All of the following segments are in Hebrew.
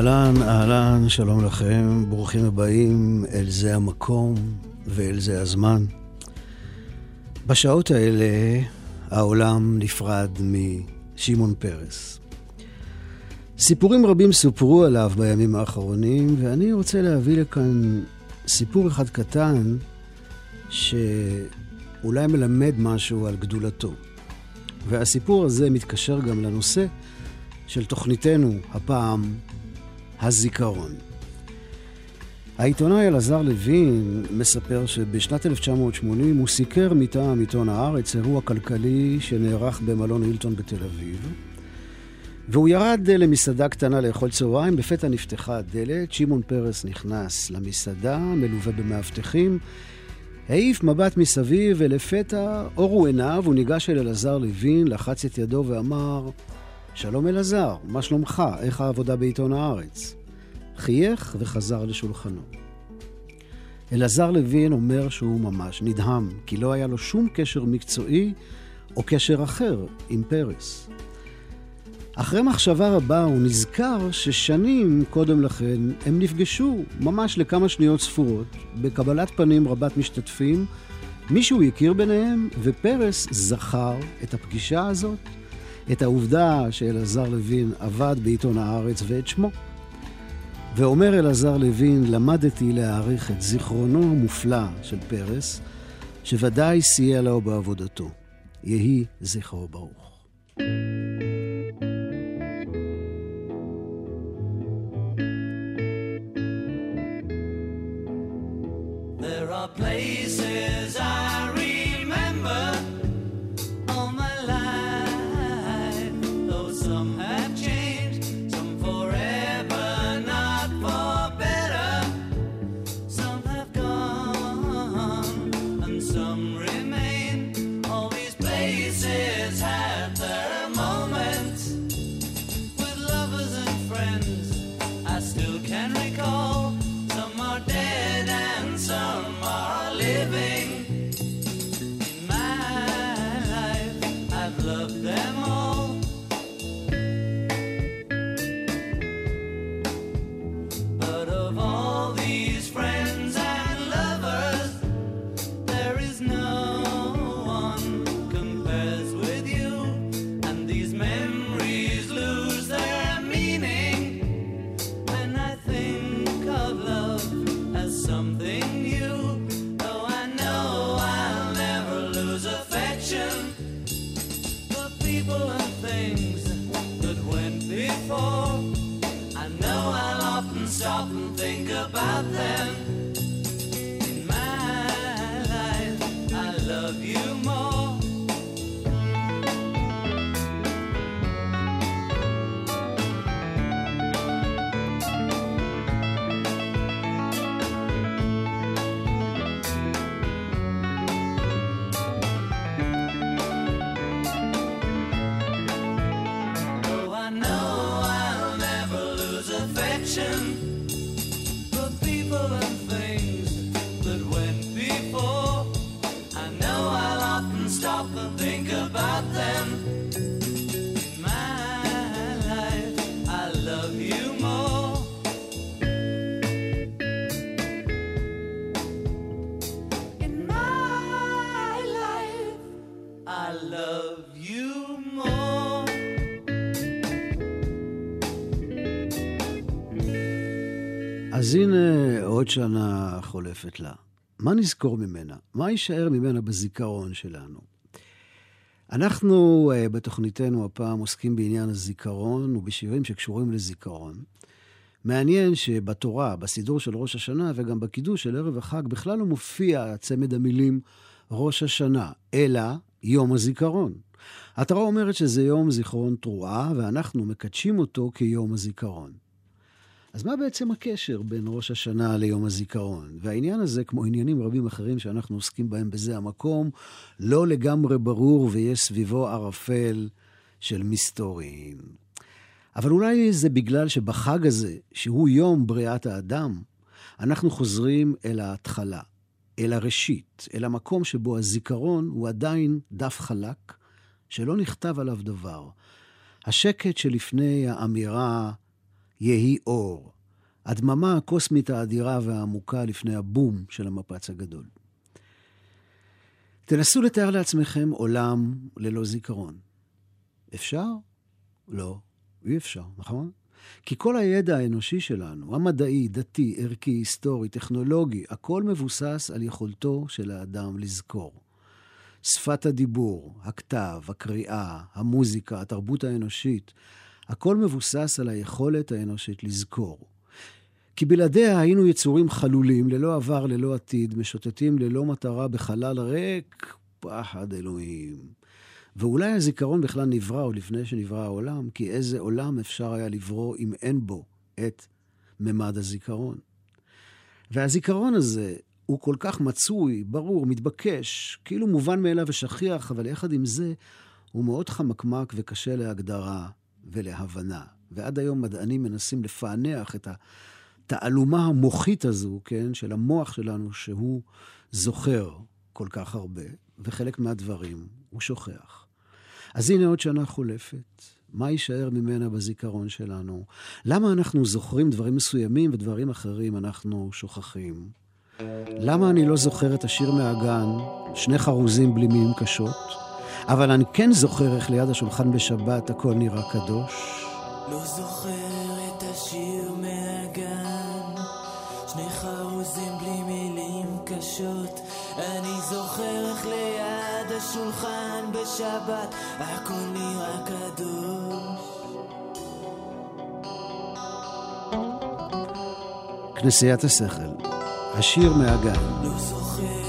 אהלן, אהלן, שלום לכם, ברוכים הבאים אל זה המקום ואל זה הזמן. בשעות האלה העולם נפרד משמעון פרס. סיפורים רבים סופרו עליו בימים האחרונים, ואני רוצה להביא לכאן סיפור אחד קטן שאולי מלמד משהו על גדולתו. והסיפור הזה מתקשר גם לנושא של תוכניתנו הפעם, הזיכרון. העיתונאי אלעזר לוין מספר שבשנת 1980 הוא סיקר מטעם עיתון הארץ אירוע כלכלי שנערך במלון הילטון בתל אביב. והוא ירד למסעדה קטנה לאכול צהריים, לפתע נפתחה הדלת, שמעון פרס נכנס למסעדה, מלווה במאבטחים, העיף מבט מסביב, ולפתע אורו עיניו, הוא ניגש אל אלעזר לוין, לחץ את ידו ואמר, שלום אלעזר, מה שלומך? איך העבודה בעיתון הארץ? חייך וחזר לשולחנו. אלעזר לוין אומר שהוא ממש נדהם, כי לא היה לו שום קשר מקצועי או קשר אחר עם פרס. אחרי מחשבה רבה הוא נזכר ששנים קודם לכן הם נפגשו ממש לכמה שניות ספורות, בקבלת פנים רבת משתתפים, מישהו הכיר ביניהם, ופרס זכר את הפגישה הזאת את העובדה שאלעזר לוין עבד בעיתון הארץ ואת שמו. ואומר אלעזר לוין, למדתי להעריך את זיכרונו המופלא של פרס, שוודאי סייע לו בעבודתו. יהי זכרו ברוך. There אז שנה חולפת לה. מה נזכור ממנה? מה יישאר ממנה בזיכרון שלנו? אנחנו uh, בתוכניתנו הפעם עוסקים בעניין הזיכרון ובשירים שקשורים לזיכרון. מעניין שבתורה, בסידור של ראש השנה וגם בקידוש של ערב החג, בכלל לא מופיע צמד המילים ראש השנה, אלא יום הזיכרון. התורה אומרת שזה יום זיכרון תרועה, ואנחנו מקדשים אותו כיום הזיכרון. אז מה בעצם הקשר בין ראש השנה ליום הזיכרון? והעניין הזה, כמו עניינים רבים אחרים שאנחנו עוסקים בהם בזה המקום, לא לגמרי ברור ויש סביבו ערפל של מסתורים. אבל אולי זה בגלל שבחג הזה, שהוא יום בריאת האדם, אנחנו חוזרים אל ההתחלה, אל הראשית, אל המקום שבו הזיכרון הוא עדיין דף חלק, שלא נכתב עליו דבר. השקט שלפני האמירה יהי אור. הדממה הקוסמית האדירה והעמוקה לפני הבום של המפץ הגדול. תנסו לתאר לעצמכם עולם ללא זיכרון. אפשר? לא, אי אפשר, נכון? כי כל הידע האנושי שלנו, המדעי, דתי, ערכי, היסטורי, טכנולוגי, הכל מבוסס על יכולתו של האדם לזכור. שפת הדיבור, הכתב, הקריאה, המוזיקה, התרבות האנושית, הכל מבוסס על היכולת האנושית לזכור. כי בלעדיה היינו יצורים חלולים, ללא עבר, ללא עתיד, משוטטים ללא מטרה בחלל ריק, פחד אלוהים. ואולי הזיכרון בכלל נברא עוד לפני שנברא העולם, כי איזה עולם אפשר היה לברוא אם אין בו את ממד הזיכרון. והזיכרון הזה הוא כל כך מצוי, ברור, מתבקש, כאילו מובן מאליו ושכיח, אבל יחד עם זה הוא מאוד חמקמק וקשה להגדרה ולהבנה. ועד היום מדענים מנסים לפענח את התעלומה המוחית הזו, כן, של המוח שלנו, שהוא זוכר כל כך הרבה, וחלק מהדברים הוא שוכח. אז הנה עוד שנה חולפת. מה יישאר ממנה בזיכרון שלנו? למה אנחנו זוכרים דברים מסוימים ודברים אחרים אנחנו שוכחים? למה אני לא זוכר את השיר מהגן, שני חרוזים בלי מילים קשות, אבל אני כן זוכר איך ליד השולחן בשבת הכל נראה קדוש? לא זוכר את השיר מהגן, שני חרוזים בלי מילים קשות, אני זוכר איך ליד השולחן בשבת הכל נראה קדוש. כנסיית השכל, השיר מהגן. לא זוכר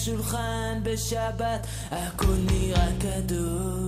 השולחן בשבת הכל נראה קדוש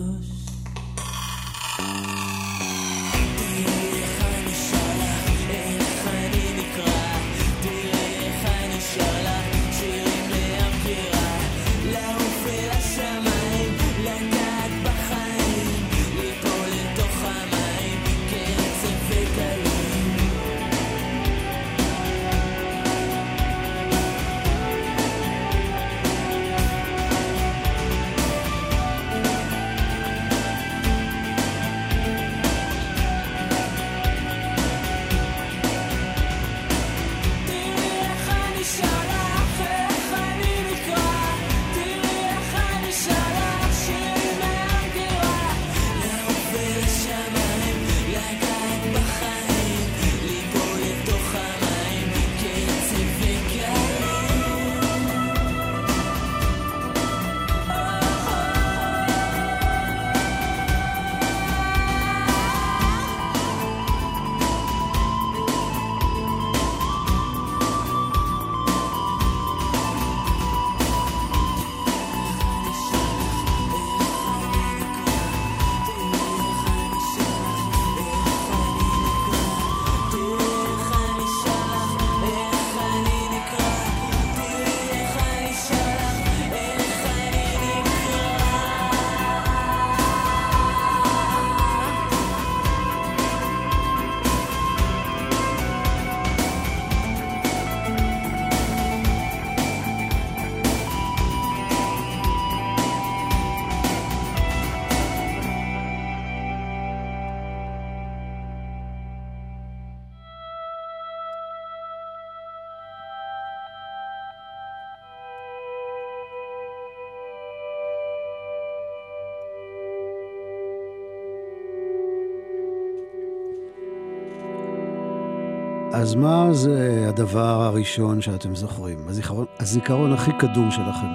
אז מה זה הדבר הראשון שאתם זוכרים? הזיכרון, הזיכרון הכי קדום שלכם.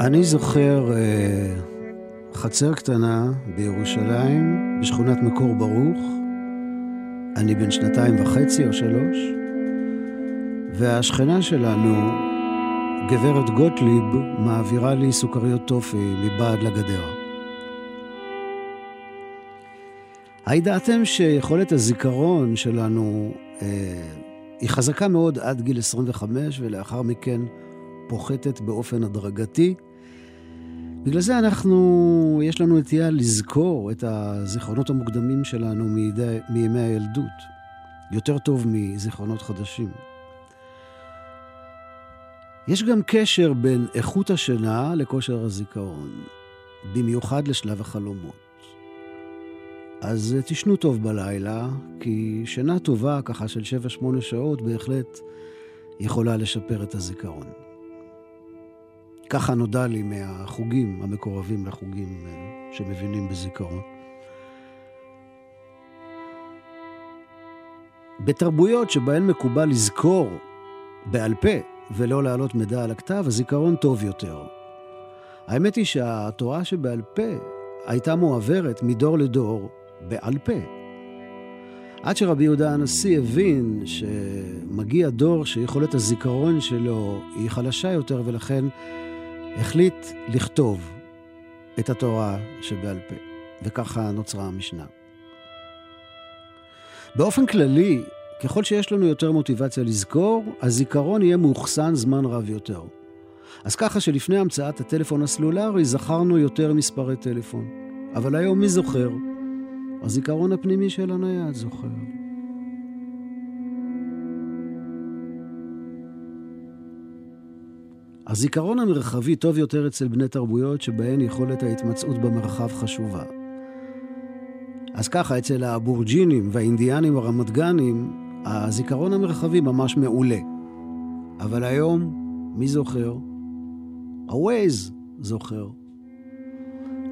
אני זוכר אה, חצר קטנה בירושלים, בשכונת מקור ברוך. אני בן שנתיים וחצי או שלוש, והשכנה שלנו, גברת גוטליב, מעבירה לי סוכריות טופי מבעד לגדר. הידעתם שיכולת הזיכרון שלנו אה, היא חזקה מאוד עד גיל 25, ולאחר מכן פוחתת באופן הדרגתי? בגלל זה אנחנו, יש לנו נטייה לזכור את הזיכרונות המוקדמים שלנו מידי, מימי הילדות, יותר טוב מזיכרונות חדשים. יש גם קשר בין איכות השינה לכושר הזיכרון, במיוחד לשלב החלומות. אז תשנו טוב בלילה, כי שינה טובה, ככה של 7-8 שעות, בהחלט יכולה לשפר את הזיכרון. ככה נודע לי מהחוגים המקורבים לחוגים אה, שמבינים בזיכרון. בתרבויות שבהן מקובל לזכור בעל פה ולא להעלות מידע על הכתב, הזיכרון טוב יותר. האמת היא שהתורה שבעל פה הייתה מועברת מדור לדור בעל פה. עד שרבי יהודה הנשיא הבין שמגיע דור שיכולת הזיכרון שלו היא חלשה יותר, ולכן החליט לכתוב את התורה שבעל פה, וככה נוצרה המשנה. באופן כללי, ככל שיש לנו יותר מוטיבציה לזכור, הזיכרון יהיה מאוחסן זמן רב יותר. אז ככה שלפני המצאת הטלפון הסלולרי זכרנו יותר מספרי טלפון. אבל היום מי זוכר? הזיכרון הפנימי של הנייד זוכר. הזיכרון המרחבי טוב יותר אצל בני תרבויות שבהן יכולת ההתמצאות במרחב חשובה. אז ככה, אצל האבורג'ינים והאינדיאנים הרמת גנים, הזיכרון המרחבי ממש מעולה. אבל היום, מי זוכר? הווייז זוכר.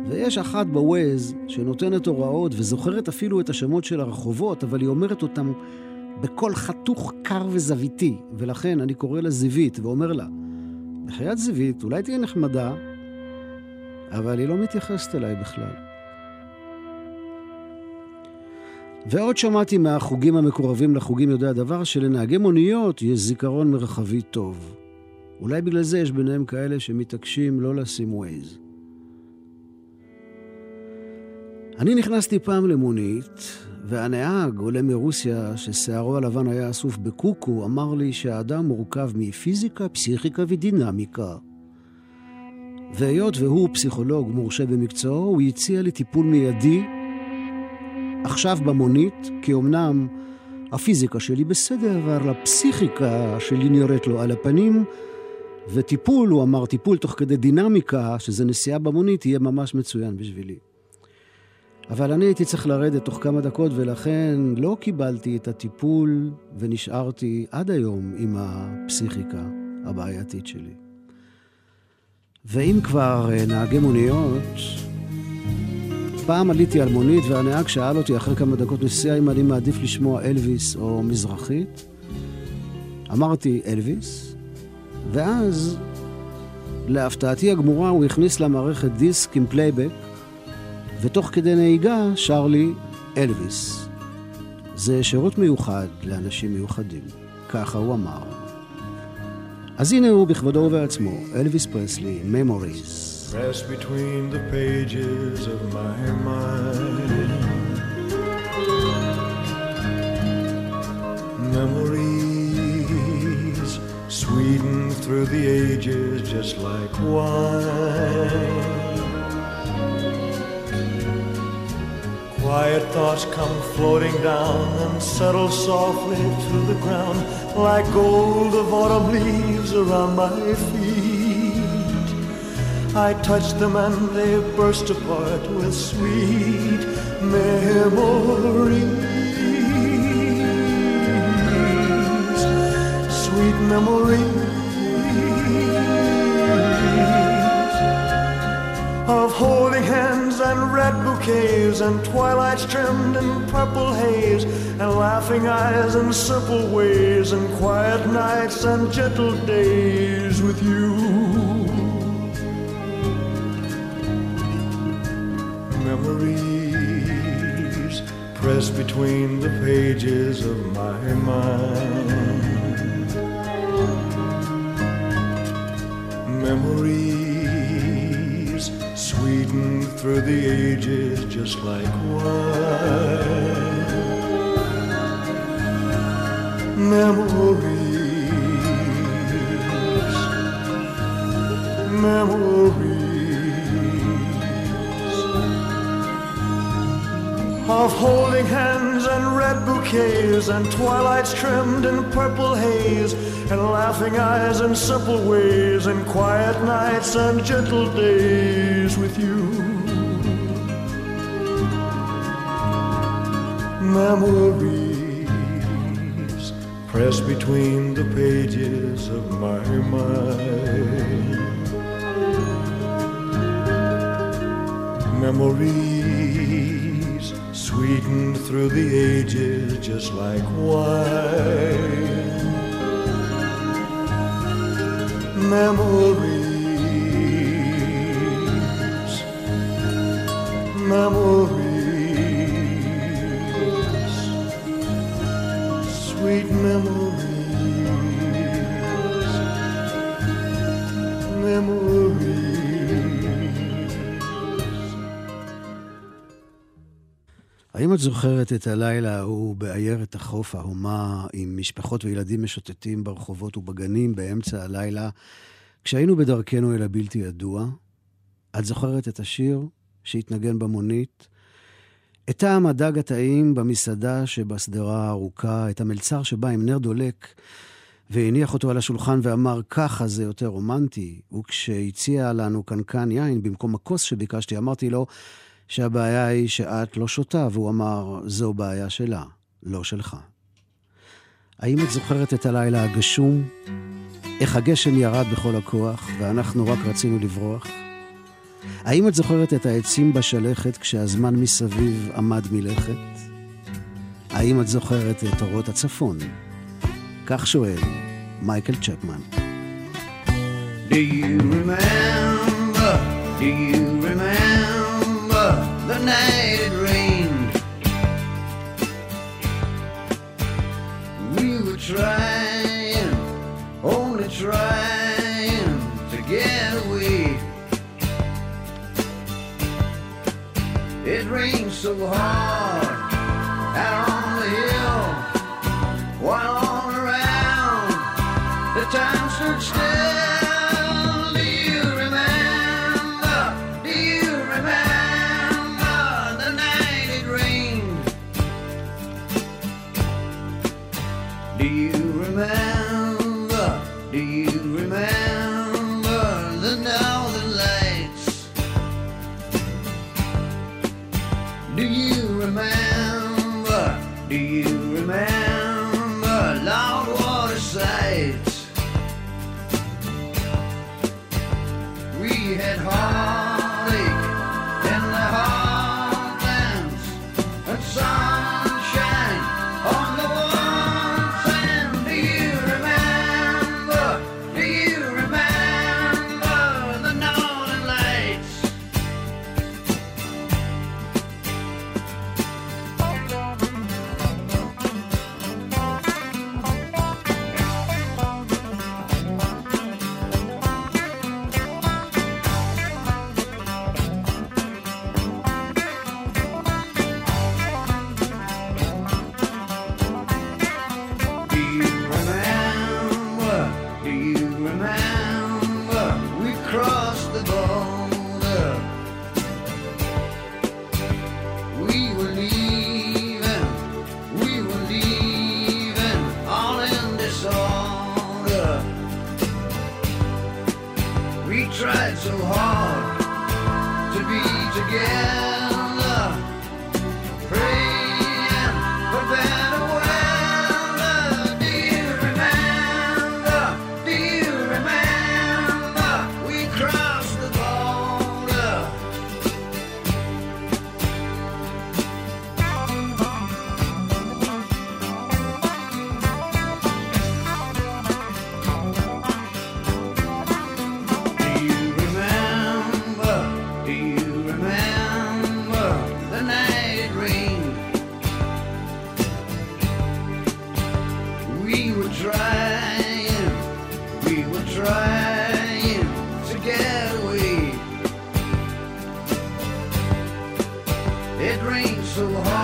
ויש אחת בווייז שנותנת הוראות וזוכרת אפילו את השמות של הרחובות, אבל היא אומרת אותם בקול חתוך קר וזוויתי, ולכן אני קורא לה זיווית ואומר לה, בחיית זיווית, אולי תהיה נחמדה, אבל היא לא מתייחסת אליי בכלל. ועוד שמעתי מהחוגים המקורבים לחוגים יודע הדבר שלנהגי מוניות יש זיכרון מרחבי טוב. אולי בגלל זה יש ביניהם כאלה שמתעקשים לא לשים ווייז. אני נכנסתי פעם למונית, והנהג, עולה מרוסיה, ששערו הלבן היה אסוף בקוקו, אמר לי שהאדם מורכב מפיזיקה, פסיכיקה ודינמיקה. והיות והוא פסיכולוג מורשה במקצועו, הוא הציע לי טיפול מיידי, עכשיו במונית, כי אמנם הפיזיקה שלי בסדר, אבל הפסיכיקה שלי נראית לו על הפנים, וטיפול, הוא אמר, טיפול תוך כדי דינמיקה, שזה נסיעה במונית, יהיה ממש מצוין בשבילי. אבל אני הייתי צריך לרדת תוך כמה דקות, ולכן לא קיבלתי את הטיפול ונשארתי עד היום עם הפסיכיקה הבעייתית שלי. ואם כבר אה, נהגי מוניות, פעם עליתי על מונית והנהג שאל אותי אחרי כמה דקות נסיעה אם אני מעדיף לשמוע אלוויס או מזרחית. אמרתי אלוויס, ואז להפתעתי הגמורה הוא הכניס למערכת דיסק עם פלייבק ותוך כדי נהיגה שר לי אלוויס. זה שירות מיוחד לאנשים מיוחדים, ככה הוא אמר. אז הנה הוא בכבודו ובעצמו, אלוויס פרסלי, Memories. Press between the pages of my mind. Memories sweeten through the ages just like wine. Quiet thoughts come floating down and settle softly to the ground like gold of autumn leaves around my feet. I touch them and they burst apart with sweet memories. Sweet memories of holding hands and red bouquets and twilights trimmed in purple haze and laughing eyes and simple ways and quiet nights and gentle days with you. Memories pressed between the pages of my mind. Memories sweetened through the ages just like wine. Memories, memories of holding hands and red bouquets and twilights trimmed in purple haze and laughing eyes and simple ways and quiet nights and gentle days with you. Memories pressed between the pages of my mind. Memories sweetened through the ages just like wine. Memories, memories, את זוכרת את הלילה ההוא בעיירת החוף ההומה, עם משפחות וילדים משוטטים ברחובות ובגנים באמצע הלילה, כשהיינו בדרכנו אל הבלתי ידוע? את זוכרת את השיר שהתנגן במונית? את טעם הדג הטעים במסעדה שבשדרה הארוכה, את המלצר שבא עם נר דולק והניח אותו על השולחן ואמר, ככה זה יותר רומנטי. וכשהציע לנו קנקן יין במקום הכוס שביקשתי, אמרתי לו שהבעיה היא שאת לא שותה, והוא אמר, זו בעיה שלה, לא שלך. האם את זוכרת את הלילה הגשום? איך הגשם ירד בכל הכוח, ואנחנו רק רצינו לברוח? האם את זוכרת את העצים בשלכת כשהזמן מסביב עמד מלכת? האם את זוכרת את אורות הצפון? כך שואל מייקל צ'פמן. Do you remember? Do you remember night it rained? We were trying, only trying to get away. It rained so hard rain so hard.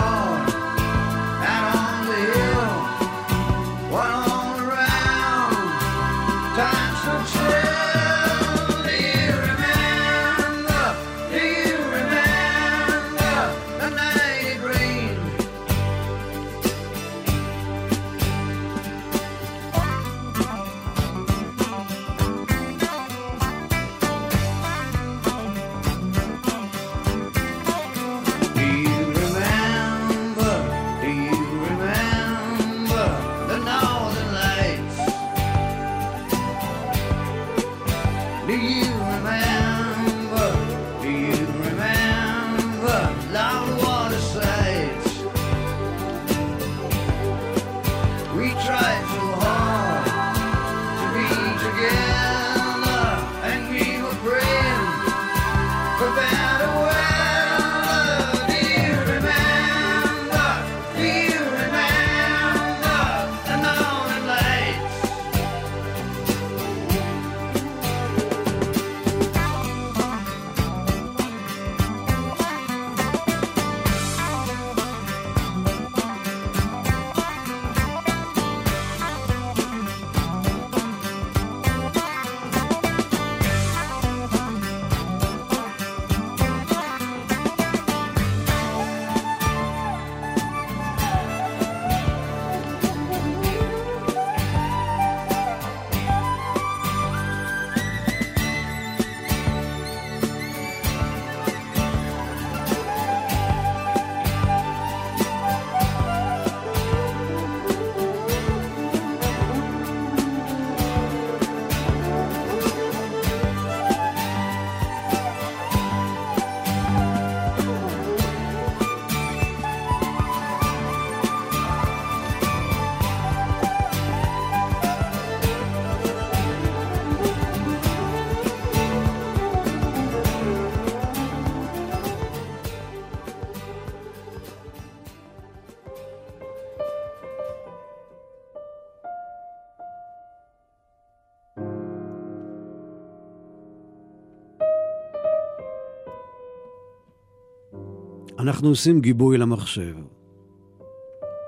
אנחנו עושים גיבוי למחשב.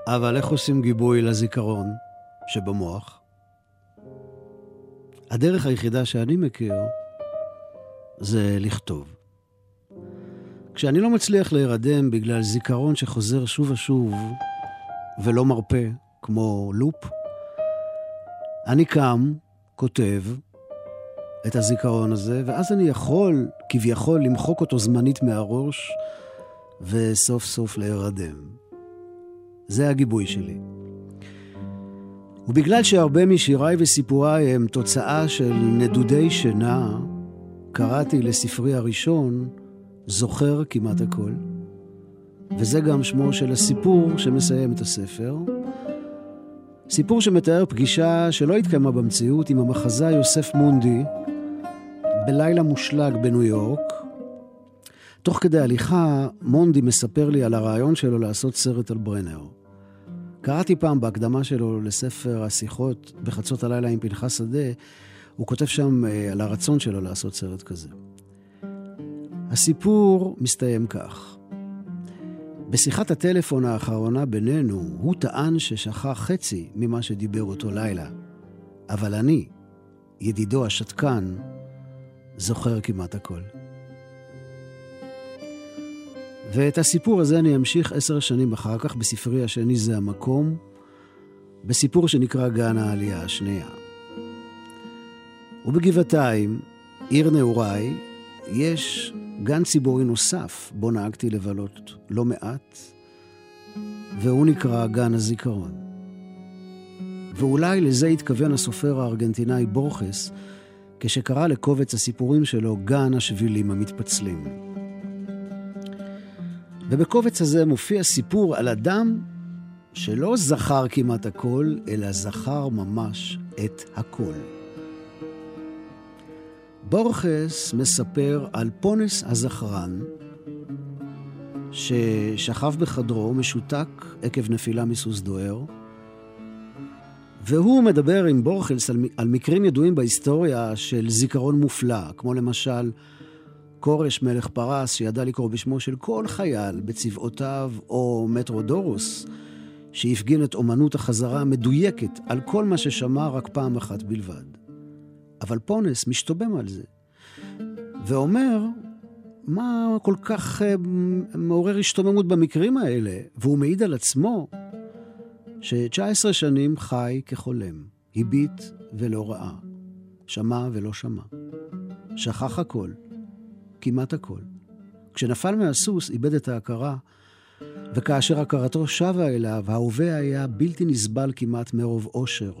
אבל איך עושים גיבוי לזיכרון שבמוח? הדרך היחידה שאני מכיר זה לכתוב. כשאני לא מצליח להירדם בגלל זיכרון שחוזר שוב ושוב ולא מרפה, כמו לופ, אני קם, כותב את הזיכרון הזה, ואז אני יכול, כביכול, למחוק אותו זמנית מהראש, וסוף סוף להירדם. זה הגיבוי שלי. ובגלל שהרבה משיריי וסיפוריי הם תוצאה של נדודי שינה, קראתי לספרי הראשון זוכר כמעט הכל. וזה גם שמו של הסיפור שמסיים את הספר. סיפור שמתאר פגישה שלא התקיימה במציאות עם המחזאי יוסף מונדי בלילה מושלג בניו יורק. תוך כדי הליכה, מונדי מספר לי על הרעיון שלו לעשות סרט על ברנר. קראתי פעם בהקדמה שלו לספר השיחות בחצות הלילה עם פנחס שדה, הוא כותב שם אה, על הרצון שלו לעשות סרט כזה. הסיפור מסתיים כך: בשיחת הטלפון האחרונה בינינו, הוא טען ששכח חצי ממה שדיבר אותו לילה. אבל אני, ידידו השתקן, זוכר כמעט הכל. ואת הסיפור הזה אני אמשיך עשר שנים אחר כך בספרי השני זה המקום, בסיפור שנקרא גן העלייה השנייה. ובגבעתיים, עיר נעוריי, יש גן ציבורי נוסף בו נהגתי לבלות לא מעט, והוא נקרא גן הזיכרון. ואולי לזה התכוון הסופר הארגנטינאי בורכס, כשקרא לקובץ הסיפורים שלו גן השבילים המתפצלים. ובקובץ הזה מופיע סיפור על אדם שלא זכר כמעט הכל, אלא זכר ממש את הכל. בורכס מספר על פונס הזכרן, ששכב בחדרו, משותק עקב נפילה מסוס דוהר, והוא מדבר עם בורכלס על, על מקרים ידועים בהיסטוריה של זיכרון מופלא, כמו למשל כורש מלך פרס, שידע לקרוא בשמו של כל חייל בצבעותיו, או מטרודורוס, שהפגין את אומנות החזרה המדויקת על כל מה ששמע רק פעם אחת בלבד. אבל פונס משתובם על זה, ואומר, מה כל כך uh, מעורר השתוממות במקרים האלה? והוא מעיד על עצמו ש-19 שנים חי כחולם, הביט ולא ראה, שמע ולא שמע, שכח הכל, כמעט הכל. כשנפל מהסוס, איבד את ההכרה, וכאשר הכרתו שבה אליו, ההווה היה בלתי נסבל כמעט מרוב עושר,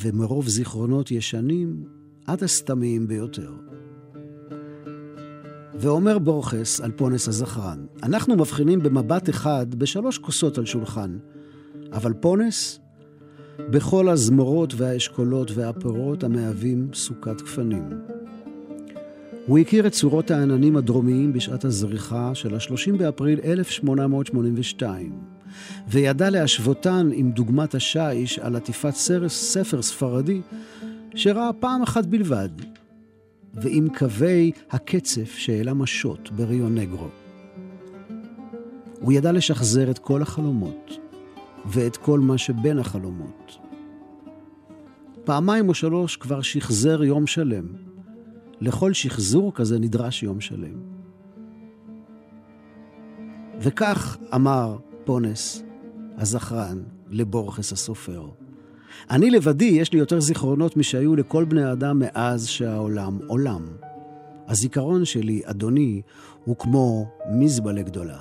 ומרוב זיכרונות ישנים עד הסתמיים ביותר. ואומר בורכס על פונס הזכרן, אנחנו מבחינים במבט אחד בשלוש כוסות על שולחן, אבל פונס בכל הזמורות והאשכולות והפירות המהווים סוכת גפנים. הוא הכיר את צורות העננים הדרומיים בשעת הזריחה של ה-30 באפריל 1882, וידע להשוותן עם דוגמת השיש על עטיפת ספר ספרדי שראה פעם אחת בלבד, ועם קווי הקצף שהעלה משות בריו נגרו. הוא ידע לשחזר את כל החלומות, ואת כל מה שבין החלומות. פעמיים או שלוש כבר שחזר יום שלם. לכל שחזור כזה נדרש יום שלם. וכך אמר פונס הזכרן לבורכס הסופר. אני לבדי, יש לי יותר זיכרונות משהיו לכל בני האדם מאז שהעולם עולם. הזיכרון שלי, אדוני, הוא כמו מזבלה גדולה.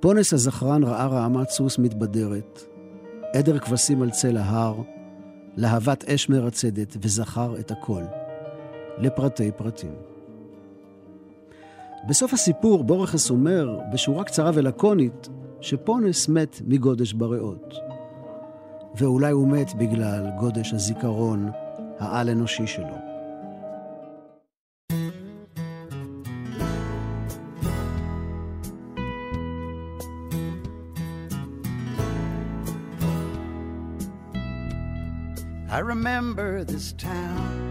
פונס הזכרן ראה רעמת סוס מתבדרת, עדר כבשים על צל ההר, להבת אש מרצדת, וזכר את הכל, לפרטי פרטים. בסוף הסיפור בורכס אומר, בשורה קצרה ולקונית, שפונס מת מגודש בריאות. ואולי הוא מת בגלל גודש הזיכרון העל-אנושי שלו. I remember this town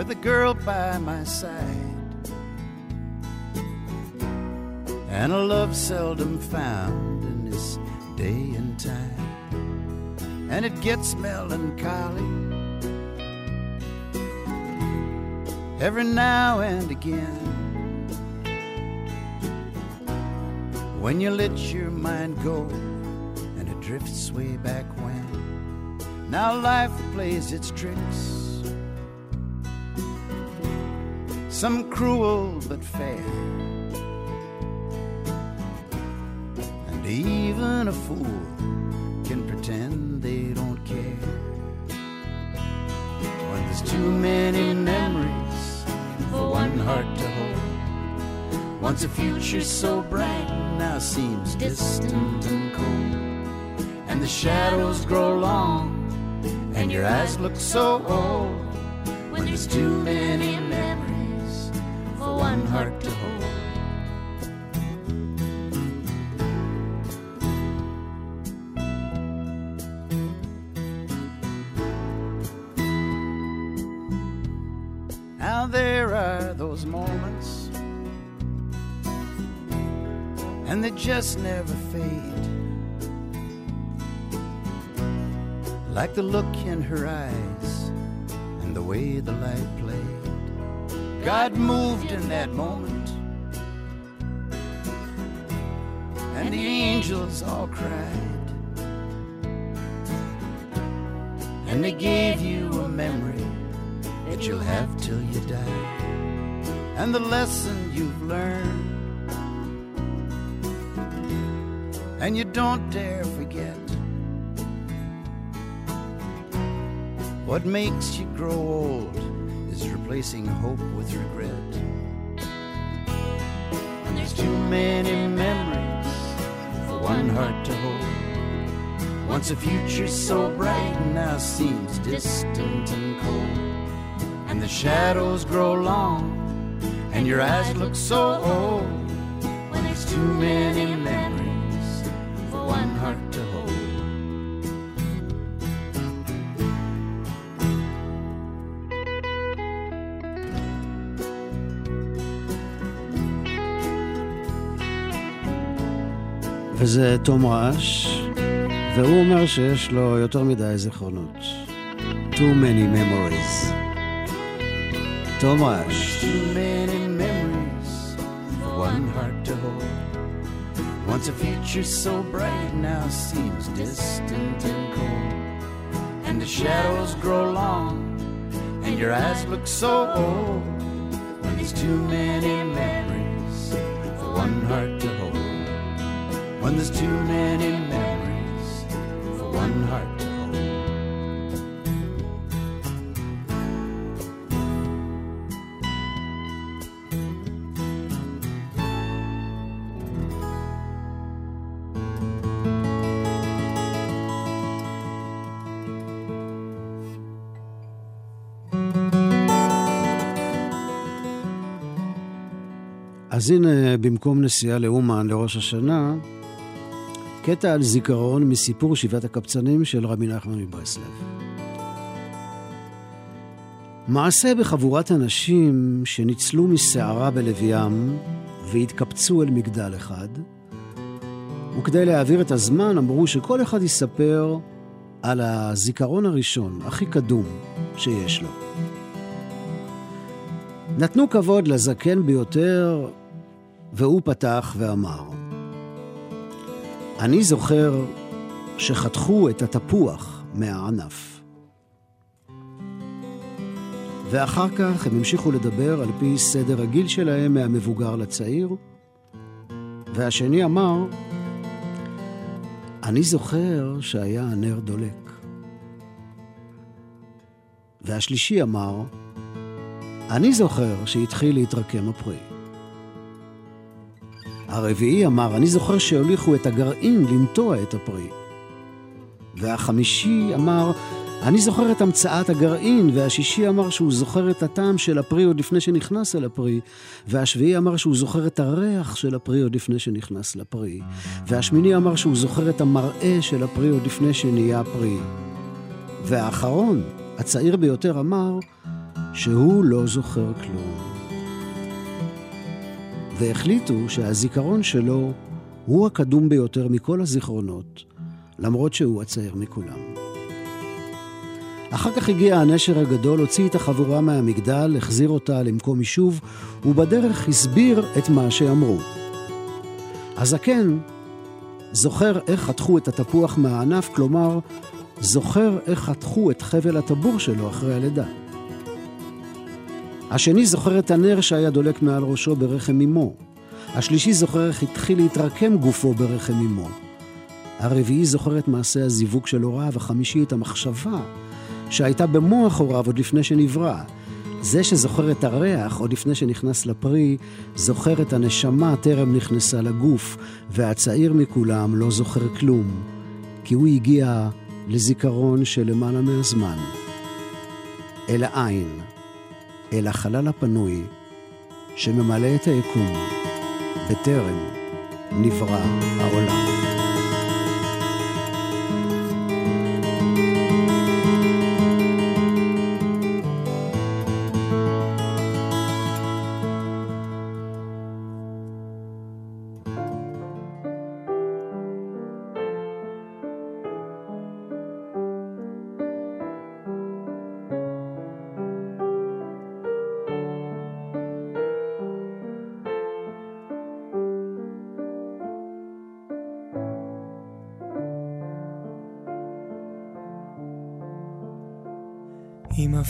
with a girl by my side. And a love seldom found in this day and time. And it gets melancholy every now and again. When you let your mind go and it drifts way back when. Now life plays its tricks, some cruel but fair. And even a fool can pretend they don't care. When there's too many memories for one heart to hold. Once a future so bright now seems distant and cold. And the shadows grow long and your eyes look so old. When there's too many memories one heart to hold. Now there are those moments, and they just never fade. Like the look in her eyes and the way the light. God moved in that moment, and the angels all cried. And they gave you a memory that you'll have till you die. And the lesson you've learned, and you don't dare forget. What makes you grow old replacing hope with regret. And there's too many memories for one heart to hold. Once a future so bright now seems distant and cold. And the shadows grow long, and your eyes look so old. When there's too many וזה תום רעש, והוא אומר שיש לו יותר מדי זיכרונות. Too many memories. תום רעש. Too many memories for one heart to hold. Once a future so bright now seems distant and cold. And the shadows grow long, and your eyes look so old. When there's too many memories there's too many memories for one heart to hold. אז הנה, במקום נסיעה לאומן לראש השנה, קטע על זיכרון מסיפור שבעת הקבצנים של רבי נחמן מברסלב. מעשה בחבורת אנשים שניצלו מסערה בלב ים והתקבצו אל מגדל אחד, וכדי להעביר את הזמן אמרו שכל אחד יספר על הזיכרון הראשון, הכי קדום, שיש לו. נתנו כבוד לזקן ביותר, והוא פתח ואמר, אני זוכר שחתכו את התפוח מהענף. ואחר כך הם המשיכו לדבר על פי סדר הגיל שלהם מהמבוגר לצעיר, והשני אמר, אני זוכר שהיה הנר דולק. והשלישי אמר, אני זוכר שהתחיל להתרקם הפרי. הרביעי אמר, אני זוכר שהוליכו את הגרעין לנטוע את הפרי. והחמישי אמר, אני זוכר את המצאת הגרעין, והשישי אמר שהוא זוכר את הטעם של הפרי עוד לפני שנכנס אל הפרי, והשביעי אמר שהוא זוכר את הריח של הפרי עוד לפני שנכנס לפרי, והשמיני אמר שהוא זוכר את המראה של הפרי עוד לפני שנהיה פרי. והאחרון, הצעיר ביותר, אמר, שהוא לא זוכר כלום. והחליטו שהזיכרון שלו הוא הקדום ביותר מכל הזיכרונות, למרות שהוא הצעיר מכולם. אחר כך הגיע הנשר הגדול, הוציא את החבורה מהמגדל, החזיר אותה למקום יישוב, ובדרך הסביר את מה שאמרו. הזקן זוכר איך חתכו את התפוח מהענף, כלומר, זוכר איך חתכו את חבל הטבור שלו אחרי הלידה. השני זוכר את הנר שהיה דולק מעל ראשו ברחם אמו. השלישי זוכר איך התחיל להתרקם גופו ברחם אמו. הרביעי זוכר את מעשה הזיווג של הוריו, החמישי את המחשבה שהייתה במוח הוריו עוד לפני שנברא. זה שזוכר את הריח עוד לפני שנכנס לפרי, זוכר את הנשמה טרם נכנסה לגוף, והצעיר מכולם לא זוכר כלום, כי הוא הגיע לזיכרון של למעלה מהזמן. אל העין, אל החלל הפנוי שממלא את היקום בטרם נברא העולם.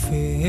אם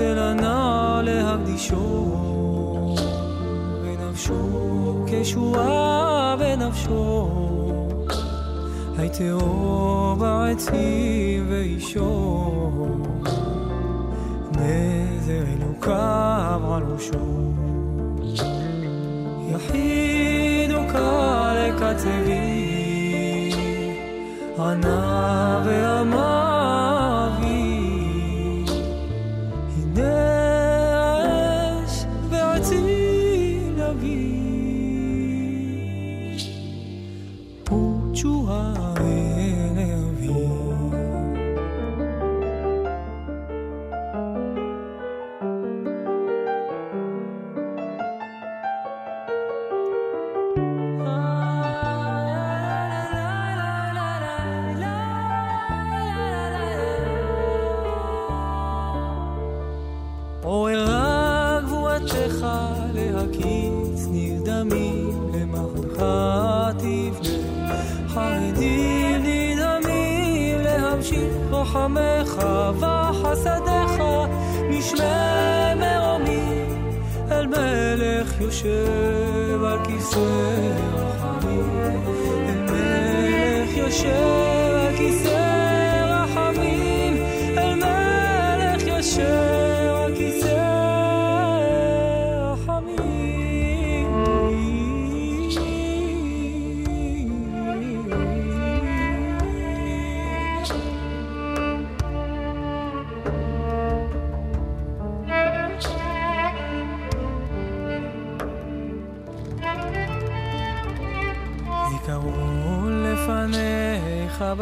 אל הנער להקדישו. ונפשו כשורה בנפשו. הייתהו בעצים ואישו. נזר אלוקיו על ראשו. יחיד וקל לקצבי, ענה ואמר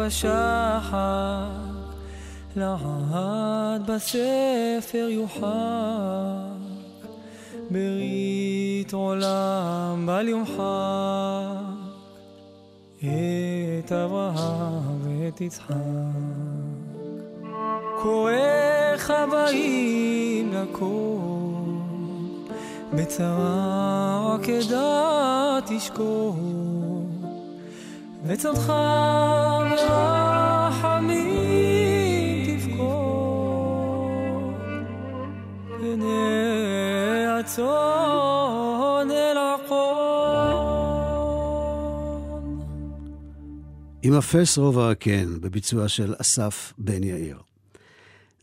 בשחר, לעד בספר יוחק, ברית עולם בל יומחק, את אברהם ואת יצחק. קוראיך באים לקום, בצרה תשקור, וצאתך ברחמים תבכור, פני הצאן אל החון. עם אפס רובע הקן, בביצוע של אסף בן יאיר.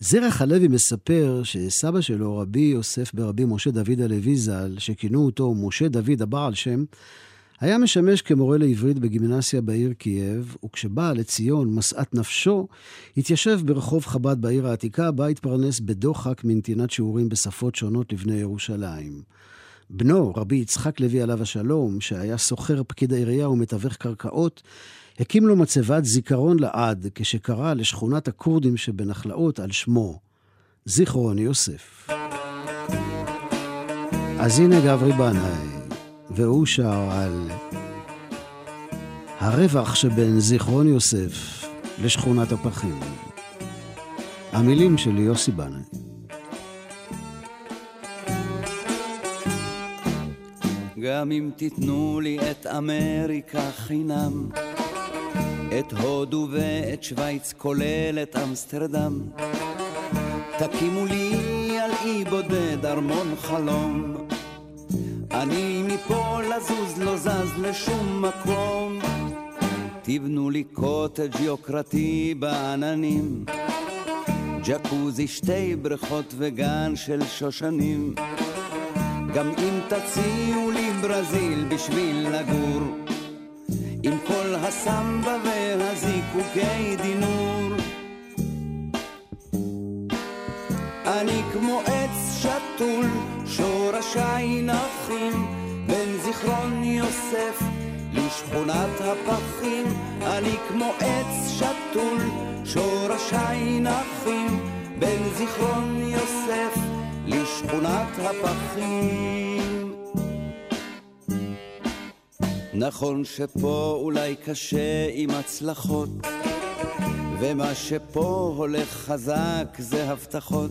זרח הלוי מספר שסבא שלו, רבי יוסף ברבי משה דוד הלוי ז"ל, שכינו אותו משה דוד הבעל שם, היה משמש כמורה לעברית בגימנסיה בעיר קייב, וכשבא לציון משאת נפשו, התיישב ברחוב חב"ד בעיר העתיקה, בה התפרנס בדוחק מנתינת שיעורים בשפות שונות לבני ירושלים. בנו, רבי יצחק לוי עליו השלום, שהיה סוחר פקיד העירייה ומתווך קרקעות, הקים לו מצבת זיכרון לעד, כשקרא לשכונת הכורדים שבנחלאות על שמו, זיכרון יוסף. אז הנה גברי בנאי, והוא שר על הרווח שבין זיכרון יוסף לשכונת הפחים. המילים של יוסי בנאי. גם אם תיתנו לי את אמריקה חינם, את הודו ואת שווייץ כולל את אמסטרדם, תקימו לי על אי בודד ארמון חלום. אני מפה לזוז לא זז לשום מקום. תבנו לי קוטג' יוקרתי בעננים, ג'קוזי שתי בריכות וגן של שושנים. גם אם תציעו לי ברזיל בשביל לגור, עם כל הסמבה והזיקוקי דינור. שורשיי נחים, בין זיכרון יוסף לשכונת הפחים. אני כמו עץ שתול, שורשיי נחים, בין זיכרון יוסף לשכונת הפחים. נכון שפה אולי קשה עם הצלחות, ומה שפה הולך חזק זה הבטחות,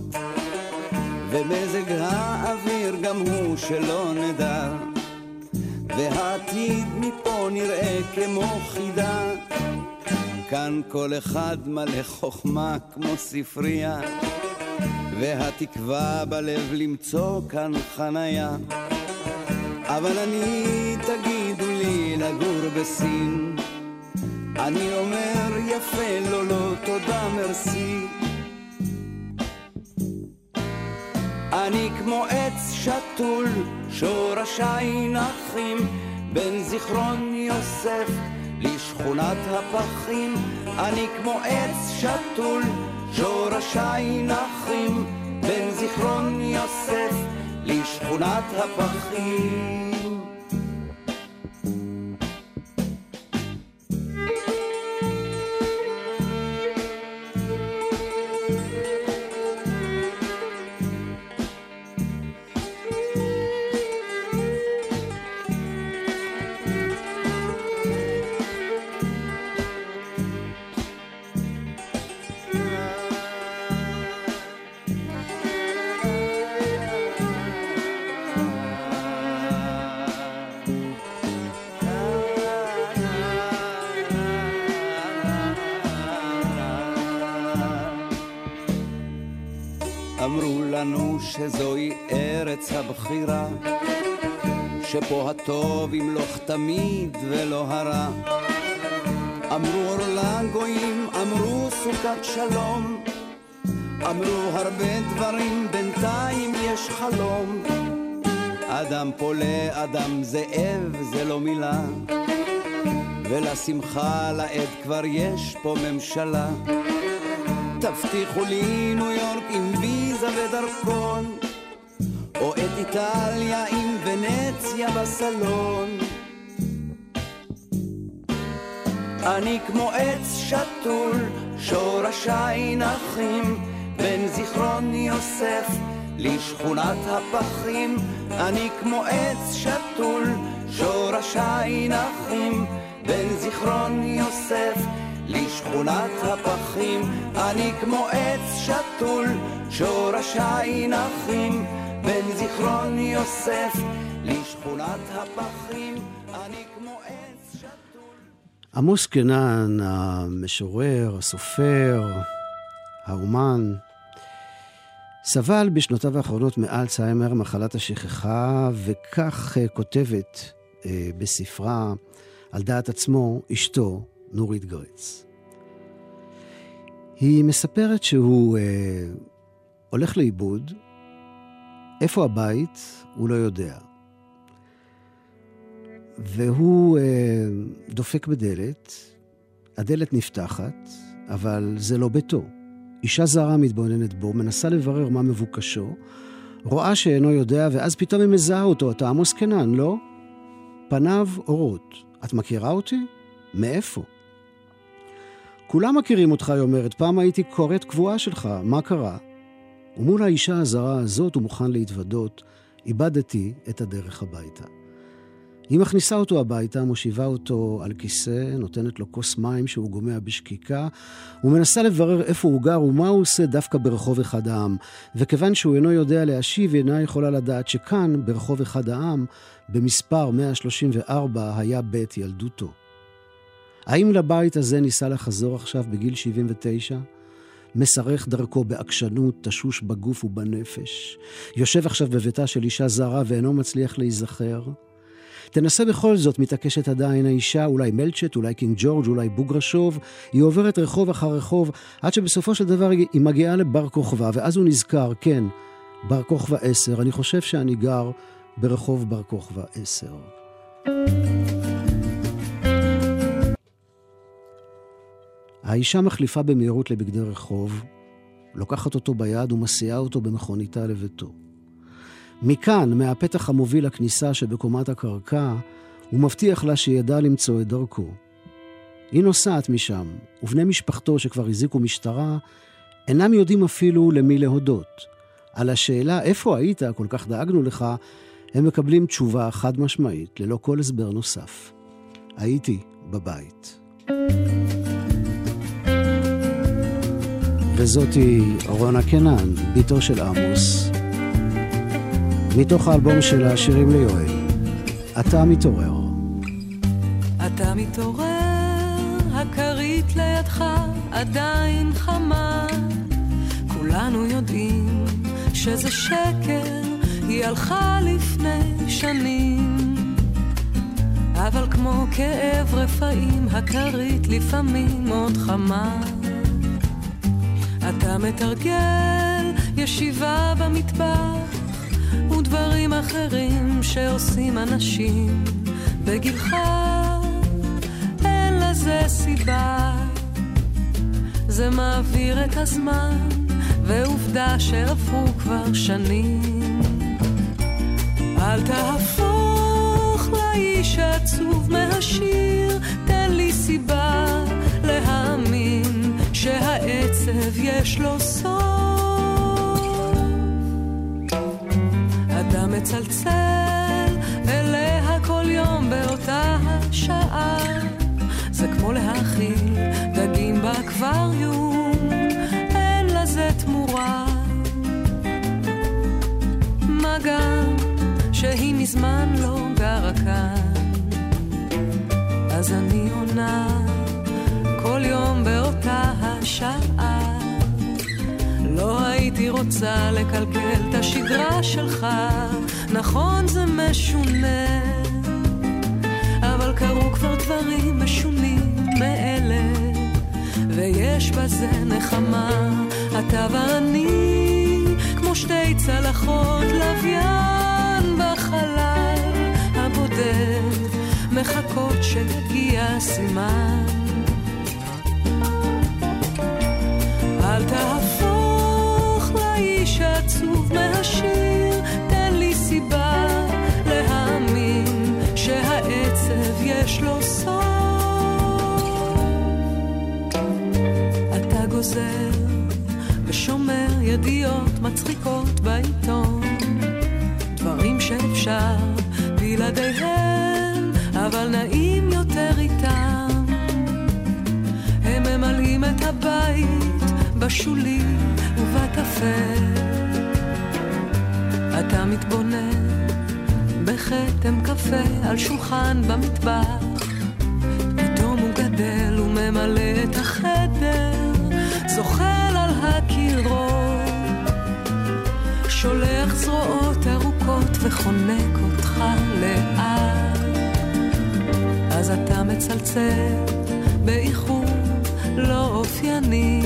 ומזג האוויר גם הוא שלא נדע, והעתיד מפה נראה כמו חידה. כאן כל אחד מלא חוכמה כמו ספרייה, והתקווה בלב למצוא כאן חניה. אבל אני, תגידו לי, לגור בסין. אני אומר יפה, לא, לא, תודה, מרסי. אני כמו עץ שתול, שורשיי נחים, בין זיכרון יוסף לשכונת הפחים. אני כמו עץ שתול, שורשיי נחים, בין זיכרון יוסף לשכונת הפחים. שפה הטוב ימלוך תמיד ולא הרע. אמרו אור לגויים, אמרו סוכת שלום, אמרו הרבה דברים, בינתיים יש חלום. אדם פה לאדם זאב זה לא מילה, ולשמחה לעד כבר יש פה ממשלה. תבטיחו לי ניו יורק עם ויזה ודרכון, או את איטליה עם ונציה בסלון. אני כמו עץ שתול, שורשיי נחים, בין זיכרון יוסף לשכונת הפחים. אני כמו עץ שתול, שורשיי נחים, בין זיכרון יוסף לשכונת הפחים. אני כמו עץ שתול, שורשיי נחים, בין זיכרון יוסף לשכונת הפחים. אני כמו עץ שתול... עמוס קנן, המשורר, הסופר, האומן, סבל בשנותיו האחרונות מאלצהיימר, מחלת השכחה, וכך אה, כותבת אה, בספרה על דעת עצמו אשתו, נורית גרץ. היא מספרת שהוא אה, הולך לאיבוד, איפה הבית, הוא לא יודע. והוא אה, דופק בדלת, הדלת נפתחת, אבל זה לא ביתו. אישה זרה מתבוננת בו, מנסה לברר מה מבוקשו, רואה שאינו יודע, ואז פתאום היא מזהה אותו. אתה עמוס קנן, לא? פניו אורות. את מכירה אותי? מאיפה? כולם מכירים אותך, היא אומרת. פעם הייתי קוראת קבועה שלך, מה קרה? ומול האישה הזרה הזאת הוא מוכן להתוודות, איבדתי את הדרך הביתה. היא מכניסה אותו הביתה, מושיבה אותו על כיסא, נותנת לו כוס מים שהוא גומע בשקיקה, ומנסה לברר איפה הוא גר ומה הוא עושה דווקא ברחוב אחד העם. וכיוון שהוא אינו יודע להשיב, היא אינה יכולה לדעת שכאן, ברחוב אחד העם, במספר 134, היה בית ילדותו. האם לבית הזה ניסה לחזור עכשיו בגיל 79? משרך דרכו בעקשנות, תשוש בגוף ובנפש. יושב עכשיו בביתה של אישה זרה ואינו מצליח להיזכר. תנסה בכל זאת, מתעקשת עדיין האישה, אולי מלצ'ט, אולי קינג ג'ורג', אולי בוגרשוב. היא עוברת רחוב אחר רחוב, עד שבסופו של דבר היא מגיעה לבר כוכבא, ואז הוא נזכר, כן, בר כוכבא 10, אני חושב שאני גר ברחוב בר כוכבא 10. האישה מחליפה במהירות לבגדי רחוב, לוקחת אותו ביד ומסיעה אותו במכוניתה לביתו. מכאן, מהפתח המוביל לכניסה שבקומת הקרקע, הוא מבטיח לה שידע למצוא את דרכו. היא נוסעת משם, ובני משפחתו שכבר הזיקו משטרה, אינם יודעים אפילו למי להודות. על השאלה איפה היית, כל כך דאגנו לך, הם מקבלים תשובה חד משמעית, ללא כל הסבר נוסף. הייתי בבית. וזאתי רונה קנן, בתו של עמוס, מתוך האלבום שלה, שירים ליואל. אתה מתעורר. אתה מתעורר, הכרית לידך עדיין חמה. כולנו יודעים שזה שקר, היא הלכה לפני שנים. אבל כמו כאב רפאים, הכרית לפעמים עוד חמה. אתה מתרגל ישיבה במטבח ודברים אחרים שעושים אנשים. בגילך אין לזה סיבה. זה מעביר את הזמן ועובדה שעברו כבר שנים. אל תהפוך לאיש העצוב מהשיר תן לי סיבה שהעצב יש לו סוף. אתה מצלצל אליה כל יום באותה השעה. זה כמו להאכיל דגים באקווריום אין לזה תמורה. מה גם שהיא מזמן לא גרה כאן. אז אני עונה כל יום באותה השעה רוצה לקלקל את השגרה שלך, נכון זה משונה, אבל קרו כבר דברים משונים מאלה, ויש בזה נחמה, אתה ואני, כמו שתי צלחות לוויין בחלל הבודד, מחכות שיגיע הסימן. ידיעות מצחיקות בעיתון, דברים שאפשר בלעדיהם, אבל נעים יותר איתם. הם ממלאים את הבית בשולי ובטפל. אתה מתבונן בכתם קפה על שולחן במטבח. פתאום הוא גדל וממלא את החדר, חונק אותך לאט. אז אתה מצלצל באיחור לא אופייני.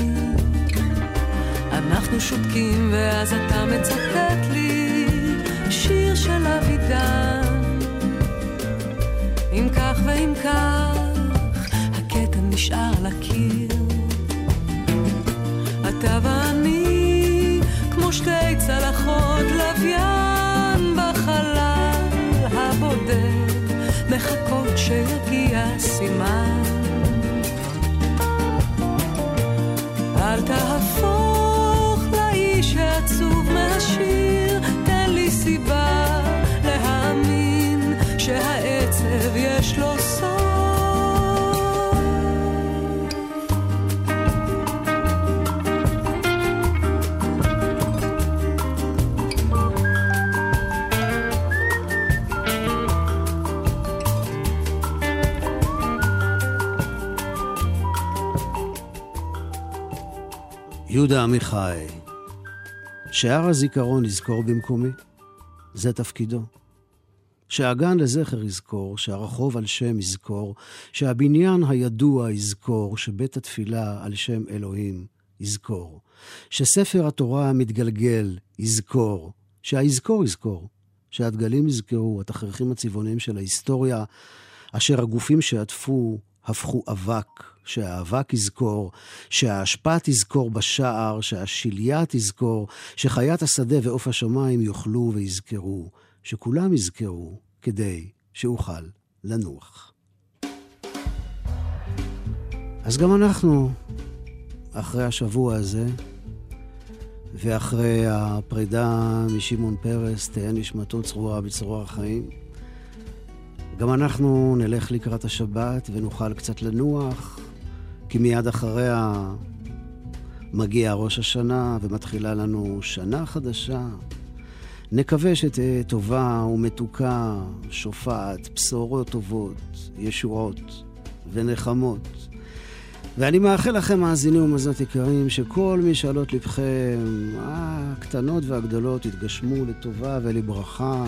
אנחנו שותקים ואז אתה מצטט לי שיר של אבידן. אם כך ואם כך, הקטע נשאר לקיר. אתה ואני כמו שתי צלחות לוויין מחכות שיגיע סימן. אל תהפוך יהודה עמיחי, שהר הזיכרון יזכור במקומי, זה תפקידו. שהגן לזכר יזכור, שהרחוב על שם יזכור, שהבניין הידוע יזכור, שבית התפילה על שם אלוהים יזכור, שספר התורה המתגלגל יזכור, שהיזכור יזכור, שהדגלים יזכרו, התכריכים הצבעוניים של ההיסטוריה, אשר הגופים שעטפו הפכו אבק, שהאבק יזכור, שהאשפה תזכור בשער, שהשליה תזכור, שחיית השדה ועוף השמיים יאכלו ויזכרו, שכולם יזכרו, כדי שאוכל לנוח. אז גם אנחנו, אחרי השבוע הזה, ואחרי הפרידה משמעון פרס, תהא נשמתו צרורה בצרור החיים, גם אנחנו נלך לקראת השבת ונוכל קצת לנוח, כי מיד אחריה מגיע ראש השנה ומתחילה לנו שנה חדשה. נקווה שתהיה טובה ומתוקה, שופעת, בשורות טובות, ישועות ונחמות. ואני מאחל לכם, מאזינים ומאזינות יקרים, שכל משאלות לבכם, הקטנות והגדולות, יתגשמו לטובה ולברכה.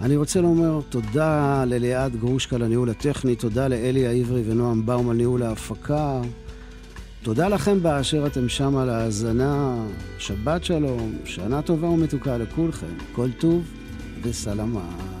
אני רוצה לומר תודה לליעד גרושקה על הניהול הטכני, תודה לאלי העברי ונועם באום על ניהול ההפקה. תודה לכם באשר אתם שם על ההאזנה. שבת שלום, שנה טובה ומתוקה לכולכם. כל טוב וסלמה.